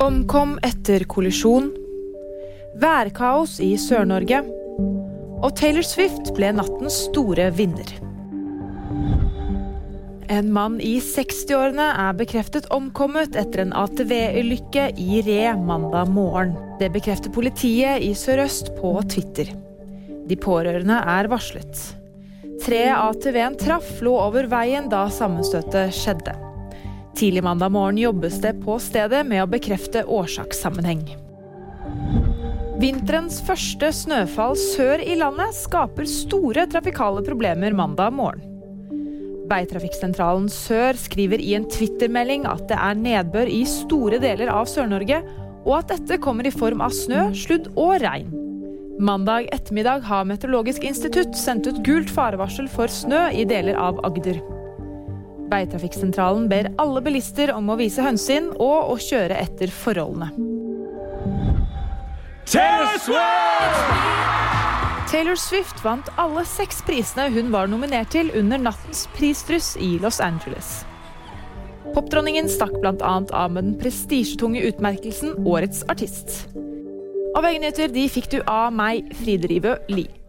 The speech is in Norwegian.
Omkom etter kollisjon. Værkaos i Sør-Norge. Og Taylor Swift ble nattens store vinner. En mann i 60-årene er bekreftet omkommet etter en ATV-ulykke i Re mandag morgen. Det bekrefter politiet i Sør-Øst på Twitter. De pårørende er varslet. Treet ATV-en traff lå over veien da sammenstøtet skjedde. Tidlig mandag morgen jobbes det på stedet med å bekrefte årsakssammenheng. Vinterens første snøfall sør i landet skaper store trafikale problemer mandag morgen. Veitrafikksentralen Sør skriver i en twittermelding at det er nedbør i store deler av Sør-Norge, og at dette kommer i form av snø, sludd og regn. Mandag ettermiddag har Meteorologisk institutt sendt ut gult farevarsel for snø i deler av Agder. Veitrafikksentralen ber alle bilister om å vise hensyn og å kjøre etter forholdene. Taylor Swift! Taylor Swift vant alle seks prisene hun var nominert til under nattens prisdryss i Los Angeles. Popdronningen stakk bl.a. av med den prestisjetunge utmerkelsen Årets artist. Og VG-nyheter fikk du av meg, Fride Rivø Lie.